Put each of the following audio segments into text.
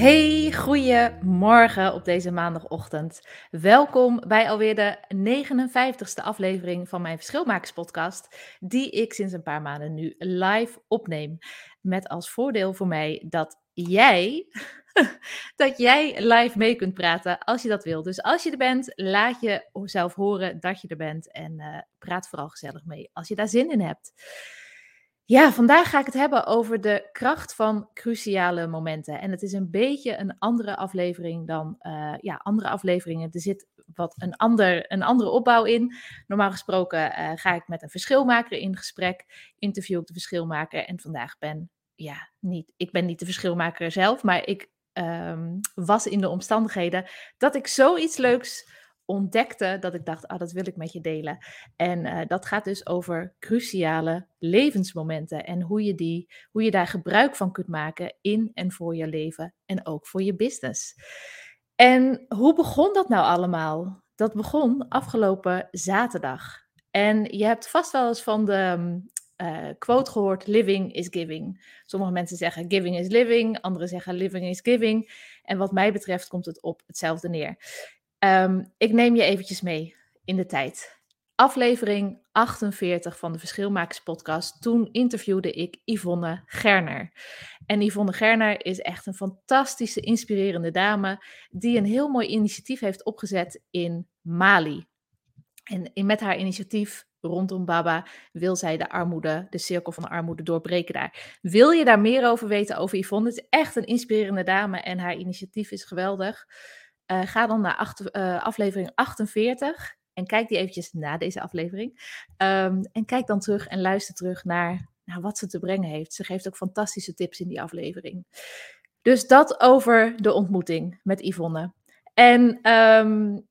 Hey, goeiemorgen op deze maandagochtend. Welkom bij alweer de 59ste aflevering van mijn Verschilmakers podcast, die ik sinds een paar maanden nu live opneem. Met als voordeel voor mij dat jij dat jij live mee kunt praten als je dat wil. Dus als je er bent, laat je zelf horen dat je er bent en uh, praat vooral gezellig mee als je daar zin in hebt. Ja, vandaag ga ik het hebben over de kracht van cruciale momenten. En het is een beetje een andere aflevering dan uh, ja, andere afleveringen. Er zit wat een, ander, een andere opbouw in. Normaal gesproken uh, ga ik met een verschilmaker in gesprek, interview ik de verschilmaker. En vandaag ben ja, niet, ik ben niet de verschilmaker zelf, maar ik um, was in de omstandigheden dat ik zoiets leuks ontdekte dat ik dacht, ah, dat wil ik met je delen. En uh, dat gaat dus over cruciale levensmomenten en hoe je, die, hoe je daar gebruik van kunt maken in en voor je leven en ook voor je business. En hoe begon dat nou allemaal? Dat begon afgelopen zaterdag. En je hebt vast wel eens van de uh, quote gehoord: Living is giving. Sommige mensen zeggen giving is living, anderen zeggen living is giving. En wat mij betreft komt het op hetzelfde neer. Um, ik neem je eventjes mee in de tijd. Aflevering 48 van de Verschilmakers podcast. Toen interviewde ik Yvonne Gerner. En Yvonne Gerner is echt een fantastische, inspirerende dame die een heel mooi initiatief heeft opgezet in Mali. En met haar initiatief rondom Baba wil zij de armoede, de cirkel van de armoede doorbreken daar. Wil je daar meer over weten over Yvonne? Het is echt een inspirerende dame en haar initiatief is geweldig. Uh, ga dan naar uh, aflevering 48 en kijk die eventjes na deze aflevering. Um, en kijk dan terug en luister terug naar, wat ze te brengen heeft. Ze geeft ook fantastische tips in die aflevering. Dus dat over de ontmoeting met Yvonne. En um,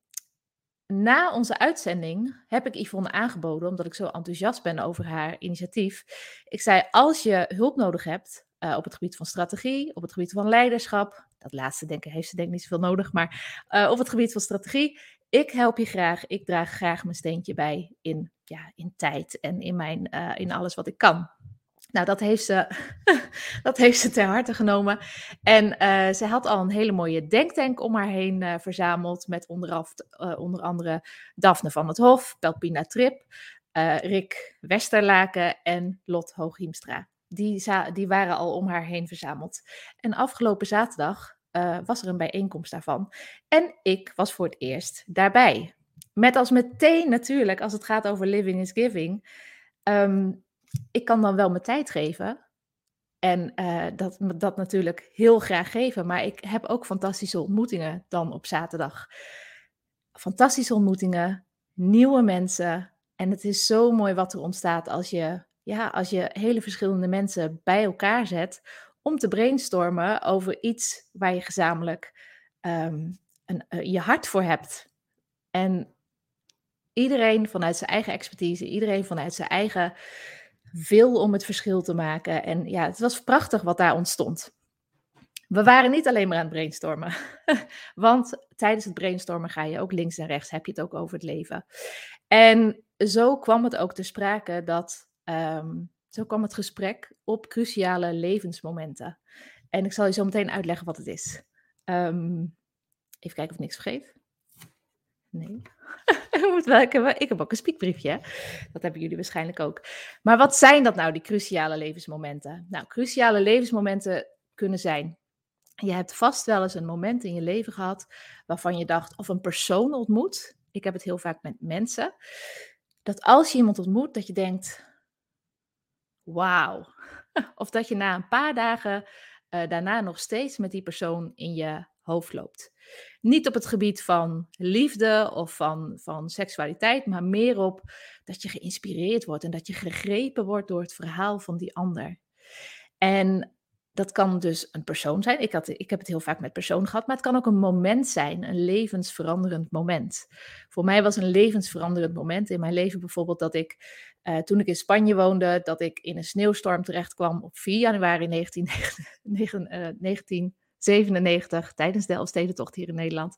na onze uitzending heb ik Yvonne aangeboden, omdat ik zo enthousiast ben over haar initiatief. Ik zei: Als je hulp nodig hebt uh, op het gebied van strategie, op het gebied van leiderschap, dat laatste denken heeft ze denk ik niet zoveel nodig, maar uh, op het gebied van strategie, ik help je graag. Ik draag graag mijn steentje bij in, ja, in tijd en in, mijn, uh, in alles wat ik kan. Nou, dat heeft ze, dat heeft ze ter harte genomen. En ze had al een hele mooie denktank om haar heen verzameld. Met onderaf, uh, onder andere Daphne van het Hof, Pelpina Trip, Rick Westerlaken en Lot Hooghiemstra. Die, die waren al om haar heen verzameld. En afgelopen zaterdag was er een bijeenkomst daarvan. En ik was voor het eerst daarbij. Met als meteen natuurlijk, als het gaat over living is giving... Um, ik kan dan wel mijn tijd geven. En uh, dat, dat natuurlijk heel graag geven. Maar ik heb ook fantastische ontmoetingen dan op zaterdag. Fantastische ontmoetingen, nieuwe mensen. En het is zo mooi wat er ontstaat als je, ja, als je hele verschillende mensen bij elkaar zet. Om te brainstormen over iets waar je gezamenlijk um, een, uh, je hart voor hebt. En iedereen vanuit zijn eigen expertise, iedereen vanuit zijn eigen veel om het verschil te maken. En ja, het was prachtig wat daar ontstond. We waren niet alleen maar aan het brainstormen. Want tijdens het brainstormen ga je ook links en rechts, heb je het ook over het leven. En zo kwam het ook te sprake dat, um, zo kwam het gesprek op cruciale levensmomenten. En ik zal je zo meteen uitleggen wat het is. Um, even kijken of ik niks vergeet. Nee. ik heb ook een spiekbriefje. Dat hebben jullie waarschijnlijk ook. Maar wat zijn dat nou, die cruciale levensmomenten? Nou, cruciale levensmomenten kunnen zijn. Je hebt vast wel eens een moment in je leven gehad waarvan je dacht, of een persoon ontmoet. Ik heb het heel vaak met mensen. Dat als je iemand ontmoet, dat je denkt, wauw. Of dat je na een paar dagen uh, daarna nog steeds met die persoon in je hoofd loopt. Niet op het gebied van liefde of van, van seksualiteit, maar meer op dat je geïnspireerd wordt en dat je gegrepen wordt door het verhaal van die ander. En dat kan dus een persoon zijn. Ik, had, ik heb het heel vaak met persoon gehad, maar het kan ook een moment zijn, een levensveranderend moment. Voor mij was een levensveranderend moment in mijn leven bijvoorbeeld dat ik, uh, toen ik in Spanje woonde, dat ik in een sneeuwstorm terecht kwam op 4 januari 1997, uh, tijdens de Elfstedentocht hier in Nederland.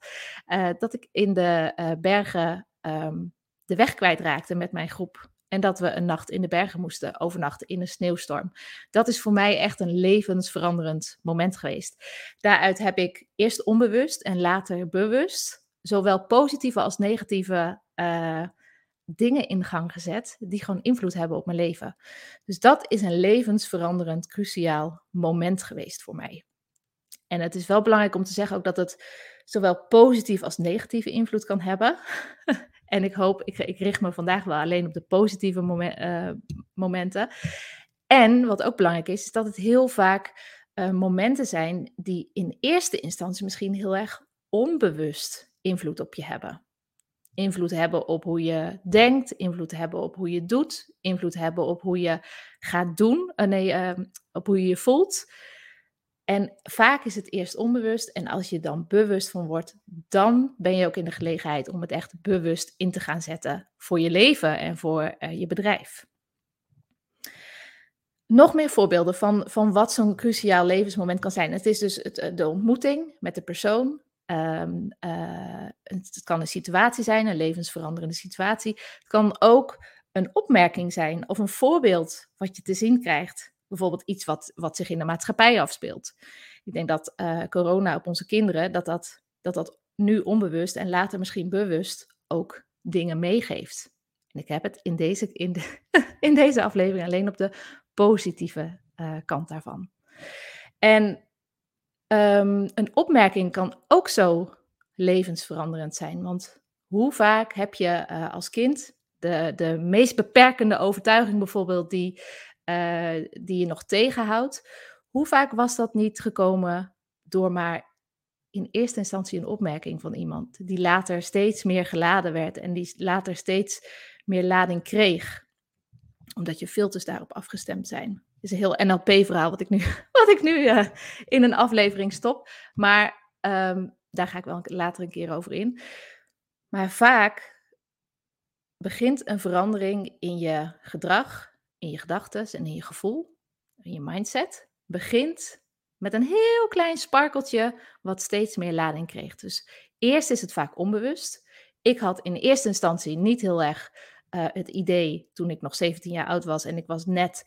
Uh, dat ik in de bergen um, de weg kwijtraakte met mijn groep en dat we een nacht in de bergen moesten overnachten in een sneeuwstorm. Dat is voor mij echt een levensveranderend moment geweest. Daaruit heb ik eerst onbewust en later bewust, zowel positieve als negatieve uh, dingen in gang gezet, die gewoon invloed hebben op mijn leven. Dus dat is een levensveranderend, cruciaal moment geweest voor mij. En het is wel belangrijk om te zeggen ook dat het zowel positief als negatieve invloed kan hebben. En ik hoop, ik, ik richt me vandaag wel alleen op de positieve uh, momenten. En wat ook belangrijk is, is dat het heel vaak uh, momenten zijn die in eerste instantie misschien heel erg onbewust invloed op je hebben. Invloed hebben op hoe je denkt, invloed hebben op hoe je doet, invloed hebben op hoe je gaat doen, uh, nee, op hoe je je voelt. En vaak is het eerst onbewust. En als je dan bewust van wordt, dan ben je ook in de gelegenheid om het echt bewust in te gaan zetten voor je leven en voor uh, je bedrijf. Nog meer voorbeelden van, van wat zo'n cruciaal levensmoment kan zijn. Het is dus het, eh, de ontmoeting met de persoon. Um, uh, het kan een situatie zijn, een levensveranderende situatie. Het kan ook een opmerking zijn of een voorbeeld wat je te zien krijgt bijvoorbeeld iets wat, wat zich in de maatschappij afspeelt. Ik denk dat uh, corona op onze kinderen, dat dat, dat dat nu onbewust en later misschien bewust ook dingen meegeeft. En ik heb het in deze, in de, in deze aflevering alleen op de positieve uh, kant daarvan. En um, een opmerking kan ook zo levensveranderend zijn. Want hoe vaak heb je uh, als kind de, de meest beperkende overtuiging bijvoorbeeld die uh, die je nog tegenhoudt. Hoe vaak was dat niet gekomen door maar in eerste instantie een opmerking van iemand, die later steeds meer geladen werd en die later steeds meer lading kreeg, omdat je filters daarop afgestemd zijn. Het is een heel NLP-verhaal wat ik nu, wat ik nu uh, in een aflevering stop, maar um, daar ga ik wel later een keer over in. Maar vaak begint een verandering in je gedrag in je gedachten en in je gevoel, in je mindset, begint met een heel klein sparkeltje wat steeds meer lading kreeg. Dus eerst is het vaak onbewust. Ik had in eerste instantie niet heel erg uh, het idee toen ik nog 17 jaar oud was en ik was net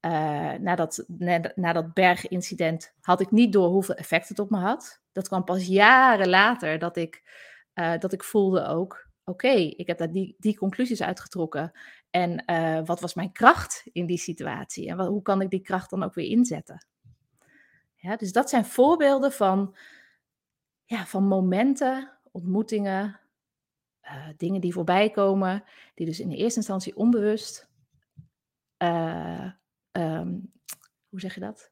uh, na, dat, bergincident, had ik niet door hoeveel effect het op me had. Dat kwam pas jaren later dat ik, uh, dat ik voelde ook, oké, ik heb daar die, die conclusies uitgetrokken. En uh, wat was mijn kracht in die situatie? En wat, hoe kan ik die kracht dan ook weer inzetten? Ja, dus dat zijn voorbeelden van, ja, van momenten, ontmoetingen, uh, dingen die voorbij komen, die dus in de eerste instantie onbewust, uh, um, hoe zeg je dat?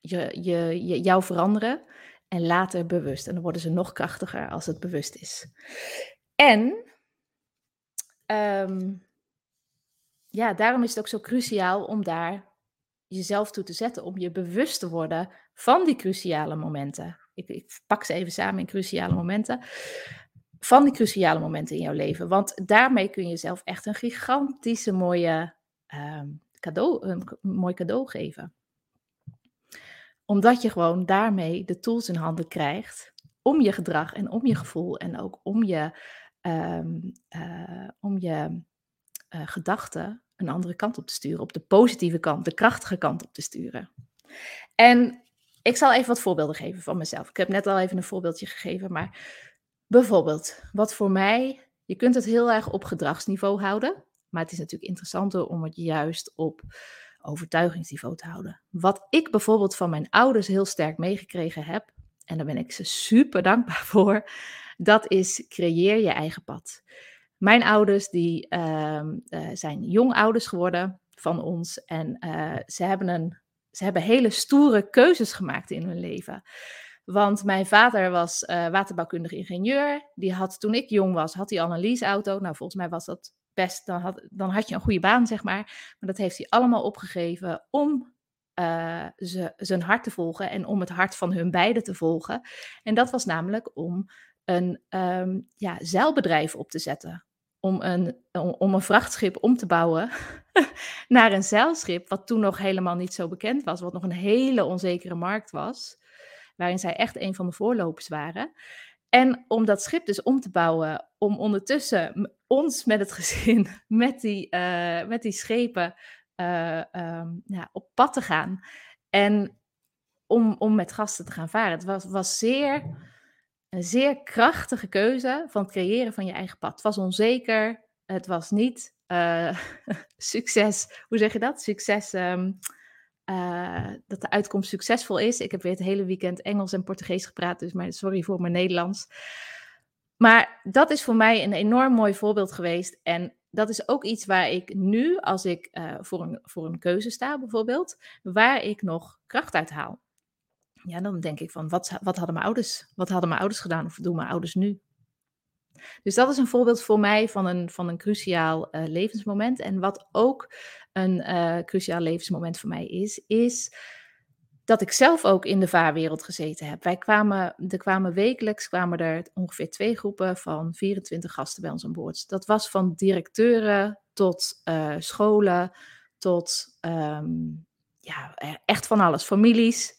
Je, je, je, jou veranderen en later bewust. En dan worden ze nog krachtiger als het bewust is. En um, ja, daarom is het ook zo cruciaal om daar jezelf toe te zetten, om je bewust te worden van die cruciale momenten. Ik, ik pak ze even samen in cruciale momenten. Van die cruciale momenten in jouw leven. Want daarmee kun je jezelf echt een gigantische mooie um, cadeau, een mooi cadeau geven. Omdat je gewoon daarmee de tools in handen krijgt om je gedrag en om je gevoel en ook om je, um, uh, om je uh, gedachten een andere kant op te sturen. Op de positieve kant, de krachtige kant op te sturen. En ik zal even wat voorbeelden geven van mezelf. Ik heb net al even een voorbeeldje gegeven, maar bijvoorbeeld, wat voor mij, je kunt het heel erg op gedragsniveau houden, maar het is natuurlijk interessanter om het juist op overtuigingsniveau te houden. Wat ik bijvoorbeeld van mijn ouders heel sterk meegekregen heb, en daar ben ik ze super dankbaar voor, dat is creëer je eigen pad. Mijn ouders die, uh, uh, zijn jong ouders geworden van ons en uh, ze, hebben een, ze hebben hele stoere keuzes gemaakt in hun leven. Want mijn vader was uh, waterbouwkundig ingenieur. Die had toen ik jong was, had hij al een leaseauto. Nou, volgens mij was dat best, dan had, dan had je een goede baan, zeg maar. Maar dat heeft hij allemaal opgegeven om ze, zijn hart te volgen en om het hart van hun beiden te volgen. En dat was namelijk om een um, ja, zeilbedrijf op te zetten. Om een, om een vrachtschip om te bouwen naar een zeilschip, wat toen nog helemaal niet zo bekend was, wat nog een hele onzekere markt was, waarin zij echt een van de voorlopers waren. En om dat schip dus om te bouwen, om ondertussen ons met het gezin, met die, uh, met die schepen uh, um, ja, op pad te gaan. En om, om met gasten te gaan varen. Het was, was zeer, een zeer krachtige keuze van het creëren van je eigen pad. Het was onzeker. Het was niet uh, succes. Hoe zeg je dat? Succes. Um, uh, dat de uitkomst succesvol is. Ik heb weer het hele weekend Engels en Portugees gepraat, dus maar sorry voor mijn Nederlands. Maar dat is voor mij een enorm mooi voorbeeld geweest. En dat is ook iets waar ik nu, als ik uh, voor, een, voor een keuze sta bijvoorbeeld, waar ik nog kracht uit haal. Ja, dan denk ik van, wat, wat hadden mijn ouders? Wat hadden mijn ouders gedaan of doen mijn ouders nu? Dus dat is een voorbeeld voor mij van een, van een cruciaal uh, levensmoment. En wat ook een uh, cruciaal levensmoment voor mij is, is dat ik zelf ook in de vaarwereld gezeten heb. Wij kwamen, er kwamen wekelijks kwamen er ongeveer twee groepen van 24 gasten bij ons aan boord. Dat was van directeuren tot uh, scholen, tot um, ja, echt van alles, families.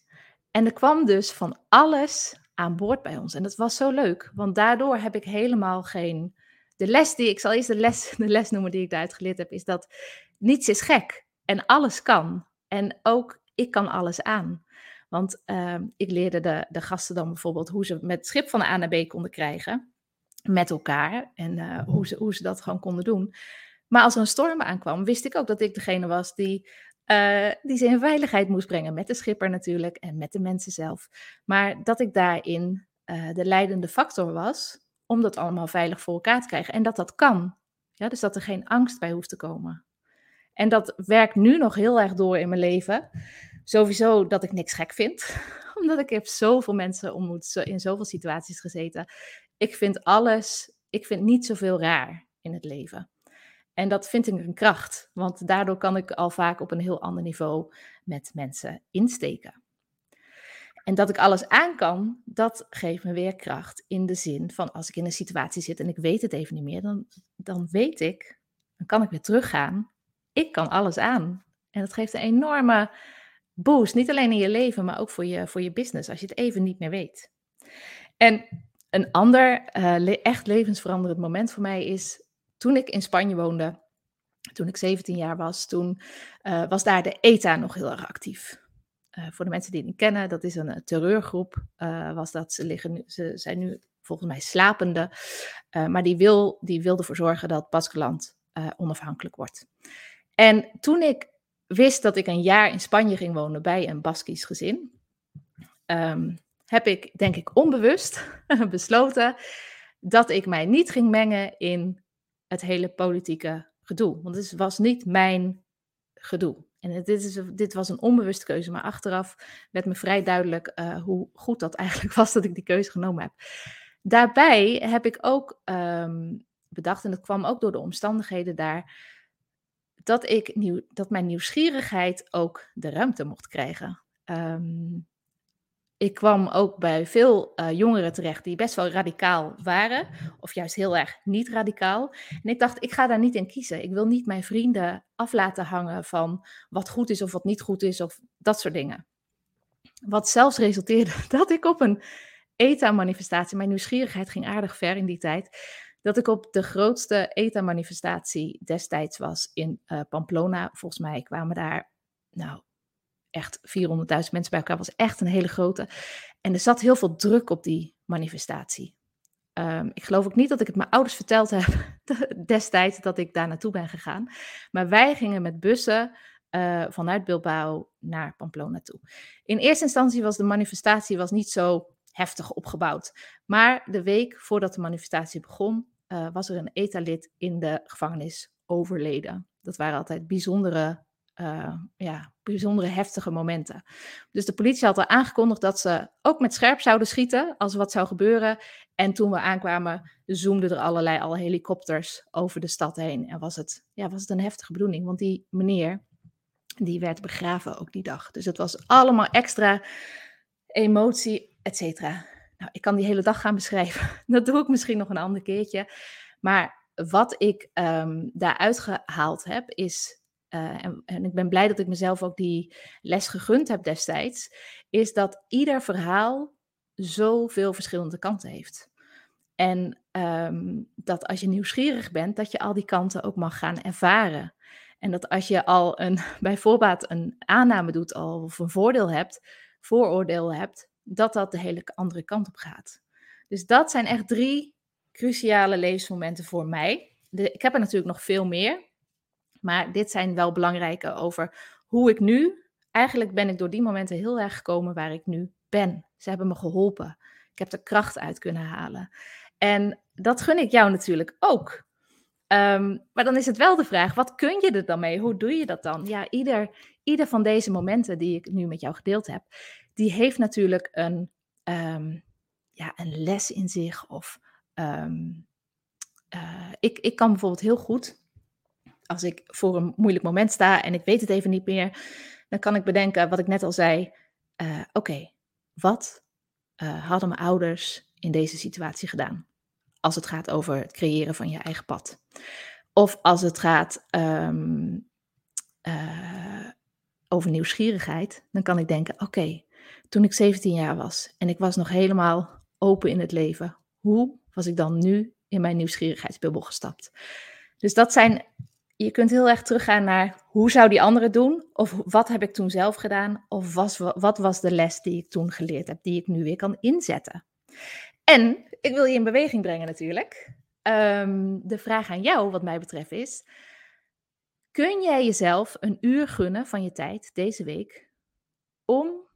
En er kwam dus van alles aan boord bij ons. En dat was zo leuk, want daardoor heb ik helemaal geen. De les die ik zal eerst de les, de les noemen die ik daaruit geleerd heb, is dat niets is gek en alles kan. En ook ik kan alles aan. Want uh, ik leerde de, de gasten dan bijvoorbeeld hoe ze met het schip van A naar B konden krijgen. Met elkaar. En uh, hoe, ze, hoe ze dat gewoon konden doen. Maar als er een storm aankwam, wist ik ook dat ik degene was die, uh, die ze in veiligheid moest brengen. Met de schipper natuurlijk en met de mensen zelf. Maar dat ik daarin uh, de leidende factor was om dat allemaal veilig voor elkaar te krijgen. En dat dat kan. Ja, dus dat er geen angst bij hoeft te komen. En dat werkt nu nog heel erg door in mijn leven. Sowieso dat ik niks gek vind, omdat ik heb zoveel mensen ontmoet, in zoveel situaties gezeten. Ik vind alles, ik vind niet zoveel raar in het leven. En dat vind ik een kracht, want daardoor kan ik al vaak op een heel ander niveau met mensen insteken. En dat ik alles aan kan, dat geeft me weer kracht in de zin van als ik in een situatie zit en ik weet het even niet meer, dan, dan weet ik, dan kan ik weer teruggaan. Ik kan alles aan. En dat geeft een enorme boost. Niet alleen in je leven, maar ook voor je, voor je business, als je het even niet meer weet. En een ander uh, echt levensveranderend moment voor mij is toen ik in Spanje woonde. Toen ik 17 jaar was, toen uh, was daar de ETA nog heel erg actief. Uh, voor de mensen die het niet kennen, dat is een terreurgroep. was dat, ze, liggen ze zijn nu volgens mij slapende. maar die, wil, die wilde ervoor zorgen dat Baskeland onafhankelijk wordt. En toen ik wist dat ik een jaar in Spanje ging wonen bij een Baskisch gezin, um, heb ik, denk ik, onbewust besloten dat ik mij niet ging mengen in het hele politieke gedoe. Want het was niet mijn gedoe. En dit, is, dit was een onbewuste keuze, maar achteraf werd me vrij duidelijk uh, hoe goed dat eigenlijk was dat ik die keuze genomen heb. Daarbij heb ik ook um, bedacht, en dat kwam ook door de omstandigheden daar, dat, ik nieuw, dat mijn nieuwsgierigheid ook de ruimte mocht krijgen. Um, ik kwam ook bij veel uh, jongeren terecht die best wel radicaal waren, of juist heel erg niet radicaal. En ik dacht, ik ga daar niet in kiezen. Ik wil niet mijn vrienden af laten hangen van wat goed is of wat niet goed is, of dat soort dingen. Wat zelfs resulteerde dat ik op een ETA-manifestatie, mijn nieuwsgierigheid ging aardig ver in die tijd, dat ik op de grootste ETA-manifestatie destijds was in uh, Pamplona. Volgens mij kwamen daar, nou, echt 400.000 mensen bij elkaar. was echt een hele grote. En er zat heel veel druk op die manifestatie. Um, ik geloof ook niet dat ik het mijn ouders verteld heb destijds dat ik daar naartoe ben gegaan. Maar wij gingen met bussen uh, vanuit Bilbao naar Pamplona toe. In eerste instantie was de manifestatie was niet zo heftig opgebouwd. Maar de week voordat de manifestatie begon, uh, was er een ETA-lid in de gevangenis overleden. Dat waren altijd bijzondere, uh, ja, bijzondere heftige momenten. Dus de politie had al aangekondigd dat ze ook met scherp zouden schieten als wat zou gebeuren. En toen we aankwamen, zoomden er allerlei al helikopters over de stad heen. En was het, ja, was het een heftige bedoeling, want die meneer Die werd begraven ook die dag. Dus het was allemaal extra emotie, et cetera. Nou, ik kan die hele dag gaan beschrijven. Dat doe ik misschien nog een ander keertje. Maar wat ik um, daaruit gehaald heb, is, uh, en, ik ben blij dat ik mezelf ook die les gegund heb destijds, is dat ieder verhaal zoveel verschillende kanten heeft. En um, dat als je nieuwsgierig bent, dat je al die kanten ook mag gaan ervaren. En dat als je al een, bijvoorbeeld een aanname doet al, of een voordeel hebt, vooroordeel hebt, dat dat de hele andere kant op gaat. Dus dat zijn echt drie cruciale levensmomenten voor mij. Ik heb er natuurlijk nog veel meer, maar dit zijn wel belangrijke over hoe ik nu, eigenlijk ben ik door die momenten heel erg gekomen waar ik nu ben. Ze hebben me geholpen. Ik heb er kracht uit kunnen halen. En dat gun ik jou natuurlijk ook. Um, maar dan is het wel de vraag, wat kun je er dan mee? Hoe doe je dat dan? Ja, ieder, ieder van deze momenten die ik nu met jou gedeeld heb, die heeft natuurlijk een, um, ja, een les in zich. Of um, uh, ik, ik kan bijvoorbeeld heel goed, als ik voor een moeilijk moment sta en ik weet het even niet meer, dan kan ik bedenken wat ik net al zei. Uh, Oké, wat uh, hadden mijn ouders in deze situatie gedaan? Als het gaat over het creëren van je eigen pad. Of als het gaat um, uh, over nieuwsgierigheid, dan kan ik denken: oké, toen ik 17 jaar was en ik was nog helemaal open in het leven, hoe was ik dan nu in mijn nieuwsgierigheidsbubbel gestapt? Dus dat zijn je kunt heel erg teruggaan naar hoe zou die andere doen? Of wat heb ik toen zelf gedaan? Of wat was de les die ik toen geleerd heb, die ik nu weer kan inzetten? En ik wil je in beweging brengen natuurlijk. Um, de vraag aan jou, wat mij betreft, is: kun jij jezelf een uur gunnen van je tijd deze week om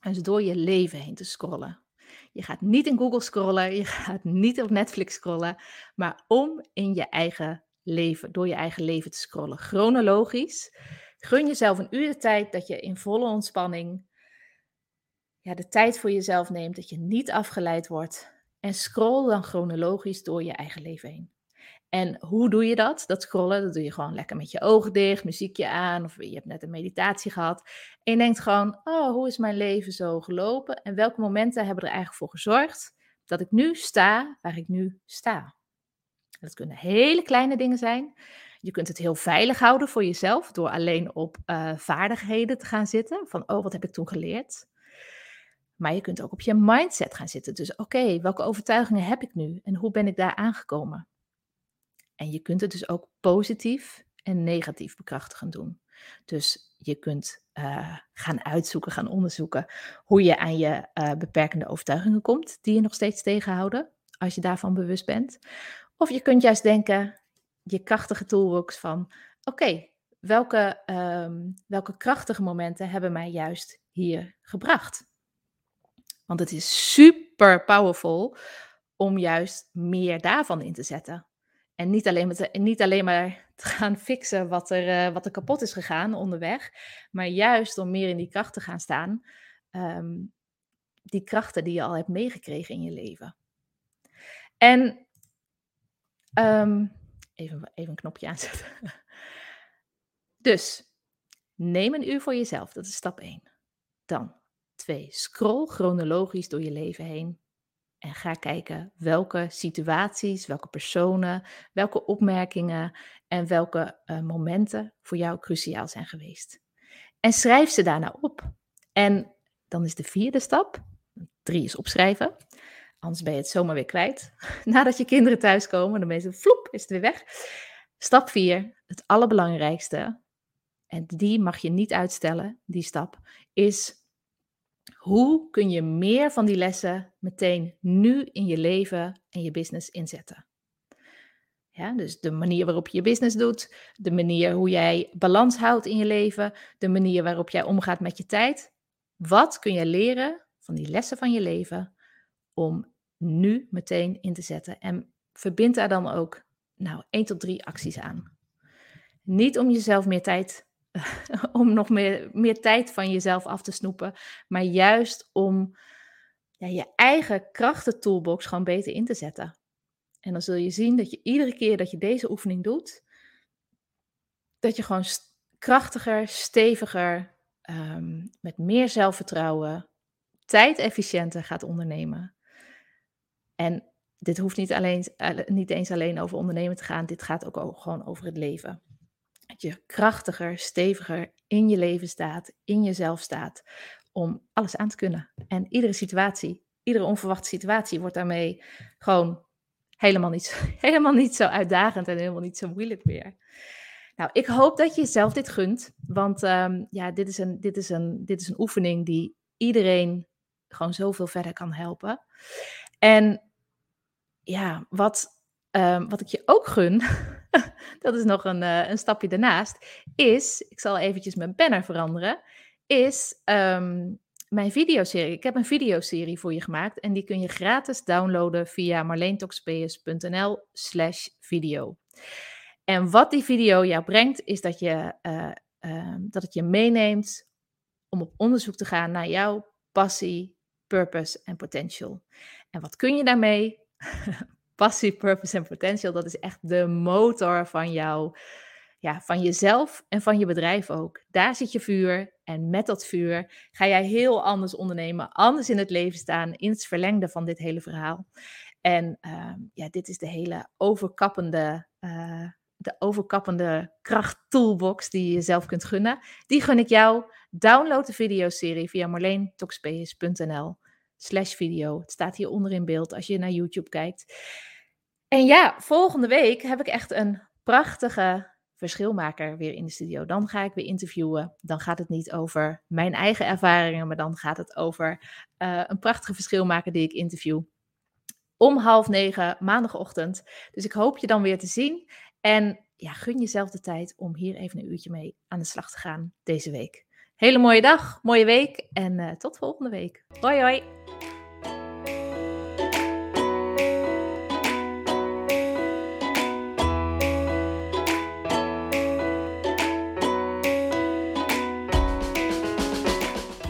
eens door je leven heen te scrollen? Je gaat niet in Google scrollen, je gaat niet op Netflix scrollen, maar om in je eigen leven, door je eigen leven te scrollen. Chronologisch. Gun jezelf een uur de tijd dat je in volle ontspanning ja, de tijd voor jezelf neemt, dat je niet afgeleid wordt. En scroll dan chronologisch door je eigen leven heen. En hoe doe je dat? Dat scrollen, dat doe je gewoon lekker met je ogen dicht, muziekje aan, of je hebt net een meditatie gehad. En je denkt gewoon, oh, hoe is mijn leven zo gelopen? En welke momenten hebben er eigenlijk voor gezorgd dat ik nu sta waar ik nu sta? Dat kunnen hele kleine dingen zijn. Je kunt het heel veilig houden voor jezelf door alleen op uh, vaardigheden te gaan zitten. Van, oh, wat heb ik toen geleerd? Maar je kunt ook op je mindset gaan zitten. Dus oké, welke overtuigingen heb ik nu en hoe ben ik daar aangekomen? En je kunt het dus ook positief en negatief bekrachtigend doen. Dus je kunt uh, gaan uitzoeken, gaan onderzoeken hoe je aan je uh, beperkende overtuigingen komt, die je nog steeds tegenhouden, als je daarvan bewust bent. Of je kunt juist denken, je krachtige toolbox van, oké, welke, um, welke krachtige momenten hebben mij juist hier gebracht? Want het is super powerful om juist meer daarvan in te zetten. En niet alleen, met, niet alleen maar te gaan fixen wat er, uh, wat er kapot is gegaan onderweg, maar juist om meer in die kracht te gaan staan. Um, die krachten die je al hebt meegekregen in je leven. En um, even, even een knopje aanzetten. Dus neem een uur voor jezelf, dat is stap 1. Dan 2. Scroll chronologisch door je leven heen en ga kijken welke situaties, welke personen, welke opmerkingen en welke uh, momenten voor jou cruciaal zijn geweest. En schrijf ze daarna op. En dan is de vierde stap, drie is opschrijven, anders ben je het zomaar weer kwijt. Nadat je kinderen thuiskomen, dan ben je vloep, is het weer weg. Stap vier, het allerbelangrijkste, en die mag je niet uitstellen, die stap, is hoe kun je meer van die lessen meteen nu in je leven en je business inzetten? Ja, dus de manier waarop je je business doet, de manier hoe jij balans houdt in je leven, de manier waarop jij omgaat met je tijd. Wat kun je leren van die lessen van je leven om nu meteen in te zetten? En verbind daar dan ook nou, 1 tot 3 acties aan. Niet om jezelf meer tijd om nog meer, meer tijd van jezelf af te snoepen, maar juist om ja, je eigen krachtentoolbox gewoon beter in te zetten. En dan zul je zien dat je iedere keer dat je deze oefening doet, dat je gewoon krachtiger, steviger, ehm, met meer zelfvertrouwen, tijdefficiënter gaat ondernemen. En dit hoeft niet, alleen, niet eens alleen over ondernemen te gaan, dit gaat ook gewoon over het leven. Dat je krachtiger, steviger in je leven staat, in jezelf staat, om alles aan te kunnen. En iedere situatie, iedere onverwachte situatie wordt daarmee gewoon helemaal niet, helemaal niet zo uitdagend en helemaal niet zo moeilijk meer. Nou, ik hoop dat je jezelf dit gunt, want um, ja, dit is, een, dit, is een, dit is een oefening die iedereen gewoon zoveel verder kan helpen. En ja, wat, um, wat ik je ook gun, dat is nog een, uh, een stapje daarnaast, is, ik zal eventjes mijn banner veranderen, is um, mijn videoserie. Ik heb een videoserie voor je gemaakt en die kun je gratis downloaden via marleentoxps.nl slash video. En wat die video jou brengt, is dat, je, uh, uh, dat het je meeneemt om op onderzoek te gaan naar jouw passie, purpose en potential. En wat kun je daarmee? passie, purpose en potential, dat is echt de motor van jou, ja, van jezelf en van je bedrijf ook. Daar zit je vuur en met dat vuur ga jij heel anders ondernemen, anders in het leven staan, in het verlengde van dit hele verhaal. En uh, ja, dit is de hele overkappende, uh, de overkappende kracht toolbox die je jezelf kunt gunnen. Die gun ik jou. Download de videoserie via marleentoxpace.nl slash video. Het staat hier onder in beeld als je naar YouTube kijkt. En ja, volgende week heb ik echt een prachtige verschilmaker weer in de studio. Dan ga ik weer interviewen. Dan gaat het niet over mijn eigen ervaringen, maar dan gaat het over uh, een prachtige verschilmaker die ik interview. Om half negen maandagochtend. Dus ik hoop je dan weer te zien. En ja, gun jezelf de tijd om hier even een uurtje mee aan de slag te gaan deze week. Hele mooie dag, mooie week en uh, tot volgende week. Hoi hoi!